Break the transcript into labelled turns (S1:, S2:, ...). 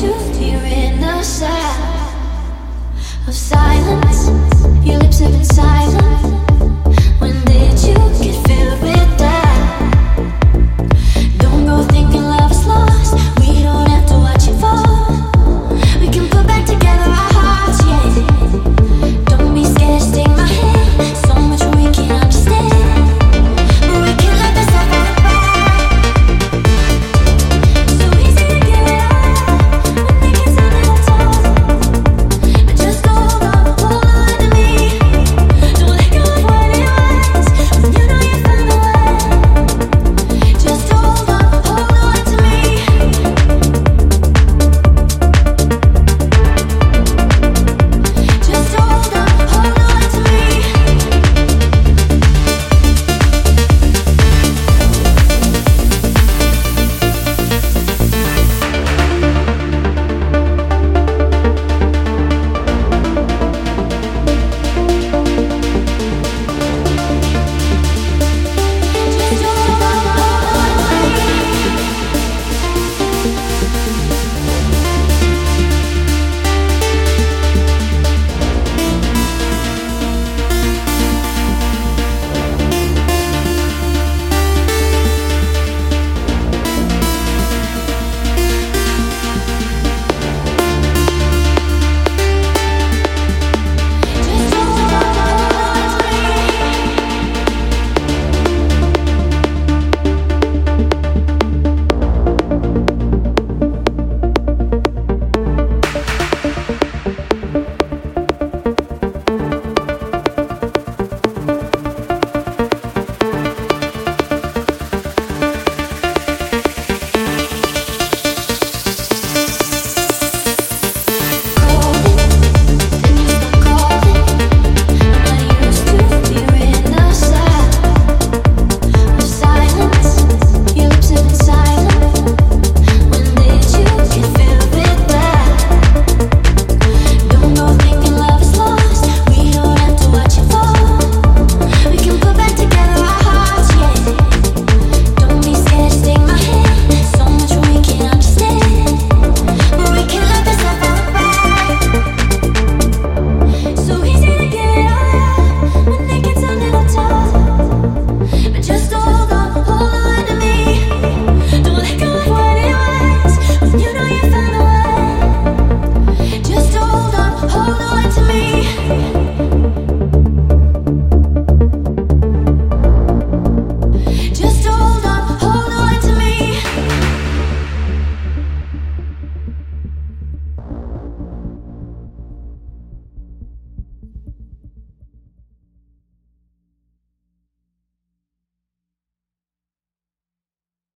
S1: to in the sound of silence. Your lips have been silent.